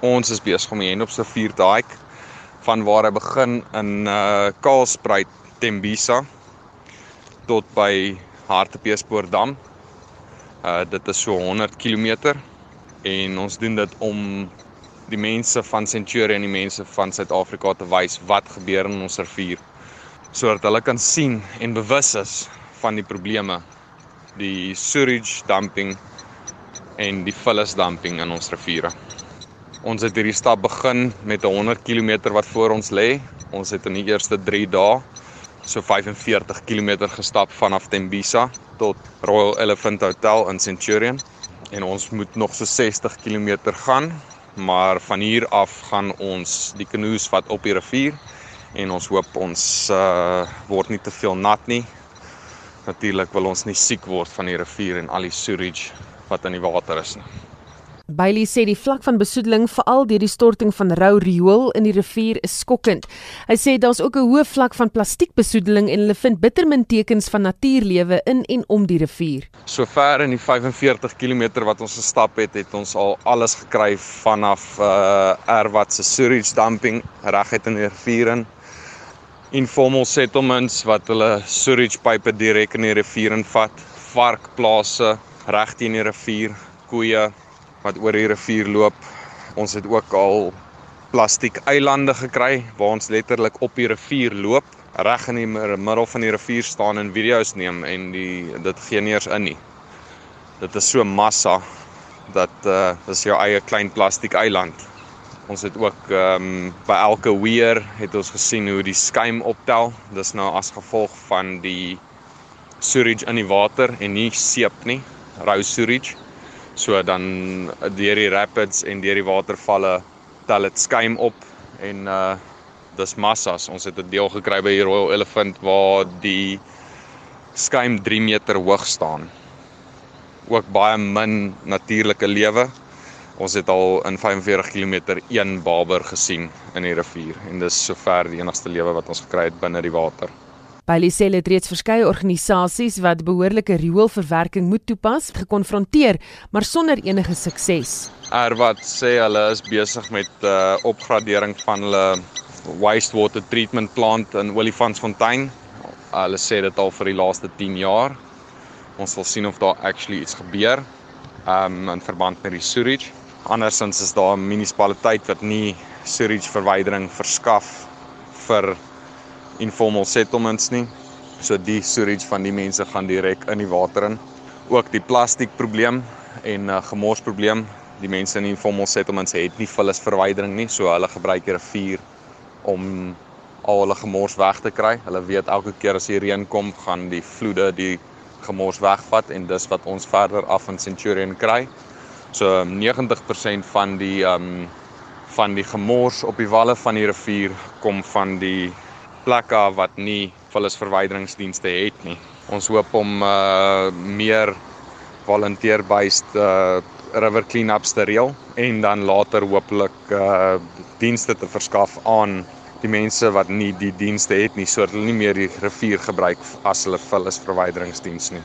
Ons is besig om die Henopse rivier te hike van waar hy begin in uh Kaalspruit Tembisa tot by Hartbeespoortdam. Uh dit is so 100 km en ons doen dit om die mense van Centurion en die mense van Suid-Afrika te wys wat gebeur in ons rivier sodat hulle kan sien en bewus is van die probleme die sewage dumping en die vullis dumping in ons riviere. Ons het hierdie stap begin met 'n 100 km wat voor ons lê. Ons het in die eerste 3 dae so 45 km gestap vanaf Tembisa tot Royal Elephant Hotel in Centurion en ons moet nog so 60 km gaan, maar van hier af gaan ons die kanoes vat op die rivier en ons hoop ons uh, word nie te veel nat nie. Natuurlik wil ons nie siek word van die rivier en al die sewage wat in die water is nie. Bailey sê die vlak van besoedeling veral deur die storting van rou riool in die rivier is skokkend. Hy sê daar's ook 'n hoë vlak van plastiekbesoedeling en hulle vind bitter min tekens van natuurlewe in en om die rivier. Sover in die 45 km wat ons gestap het, het ons al alles gekry vanaf uh Erwat se sewage dumping reguit in die rivier in informal settlements wat hulle sewage pipe direk in die rivier invat, varkplase reg teen die rivier, koeie wat oor die rivier loop. Ons het ook al plastiek eilande gekry waar ons letterlik op die rivier loop, reg in die middel van die rivier staan en video's neem en die dit gee nie eens in nie. Dit is so massa dat uh dis jou eie klein plastiek eiland. Ons het ook ehm um, by elke weer het ons gesien hoe die skuim optel. Dis nou as gevolg van die sewage in die water en nie seep nie, rou sewage. So dan deur die rapids en deur die watervalle tel dit skuim op en uh dis massas. Ons het 'n deel gekry by die Royal Elephant waar die skuim 3 meter hoog staan. Ook baie min natuurlike lewe. Ons het al in 45 km een baber gesien in die rivier en dis sover die enigste lewe wat ons gekry het binne die water. Bailey sê dit reeds verskeie organisasies wat behoorlike rioolverwerking moet toepas, gekonfronteer, maar sonder enige sukses. Er wat sê hulle is besig met uh, opgradering van hulle wastewater treatment plant in Olifantsfontein. Hulle sê dit al vir die laaste 10 jaar. Ons sal sien of daar actually iets gebeur um in verband met die sewage. Andersins is daar 'n munisipaliteit wat nie sewage verwydering verskaf vir informal settlements nie. So die sewage van die mense gaan direk in die water in. Ook die plastiekprobleem en uh, gemorsprobleem. Die mense in informal settlements het nie vullisverwydering nie, so hulle gebruik die rivier om al hulle gemors weg te kry. Hulle weet elke keer as die reën kom, gaan die vloede die gemors wegvat en dis wat ons verder af in Centurion kry. So 90% van die um van die gemors op die walle van die rivier kom van die plekke wat nie vullisverwyderingsdienste het nie. Ons hoop om uh meer volunteer-based uh river cleanups te reël en dan later hopelik uh dienste te verskaf aan die mense wat nie die dienste het nie sodat hulle nie meer die rivier gebruik as hulle vullisverwyderingsdiens nie.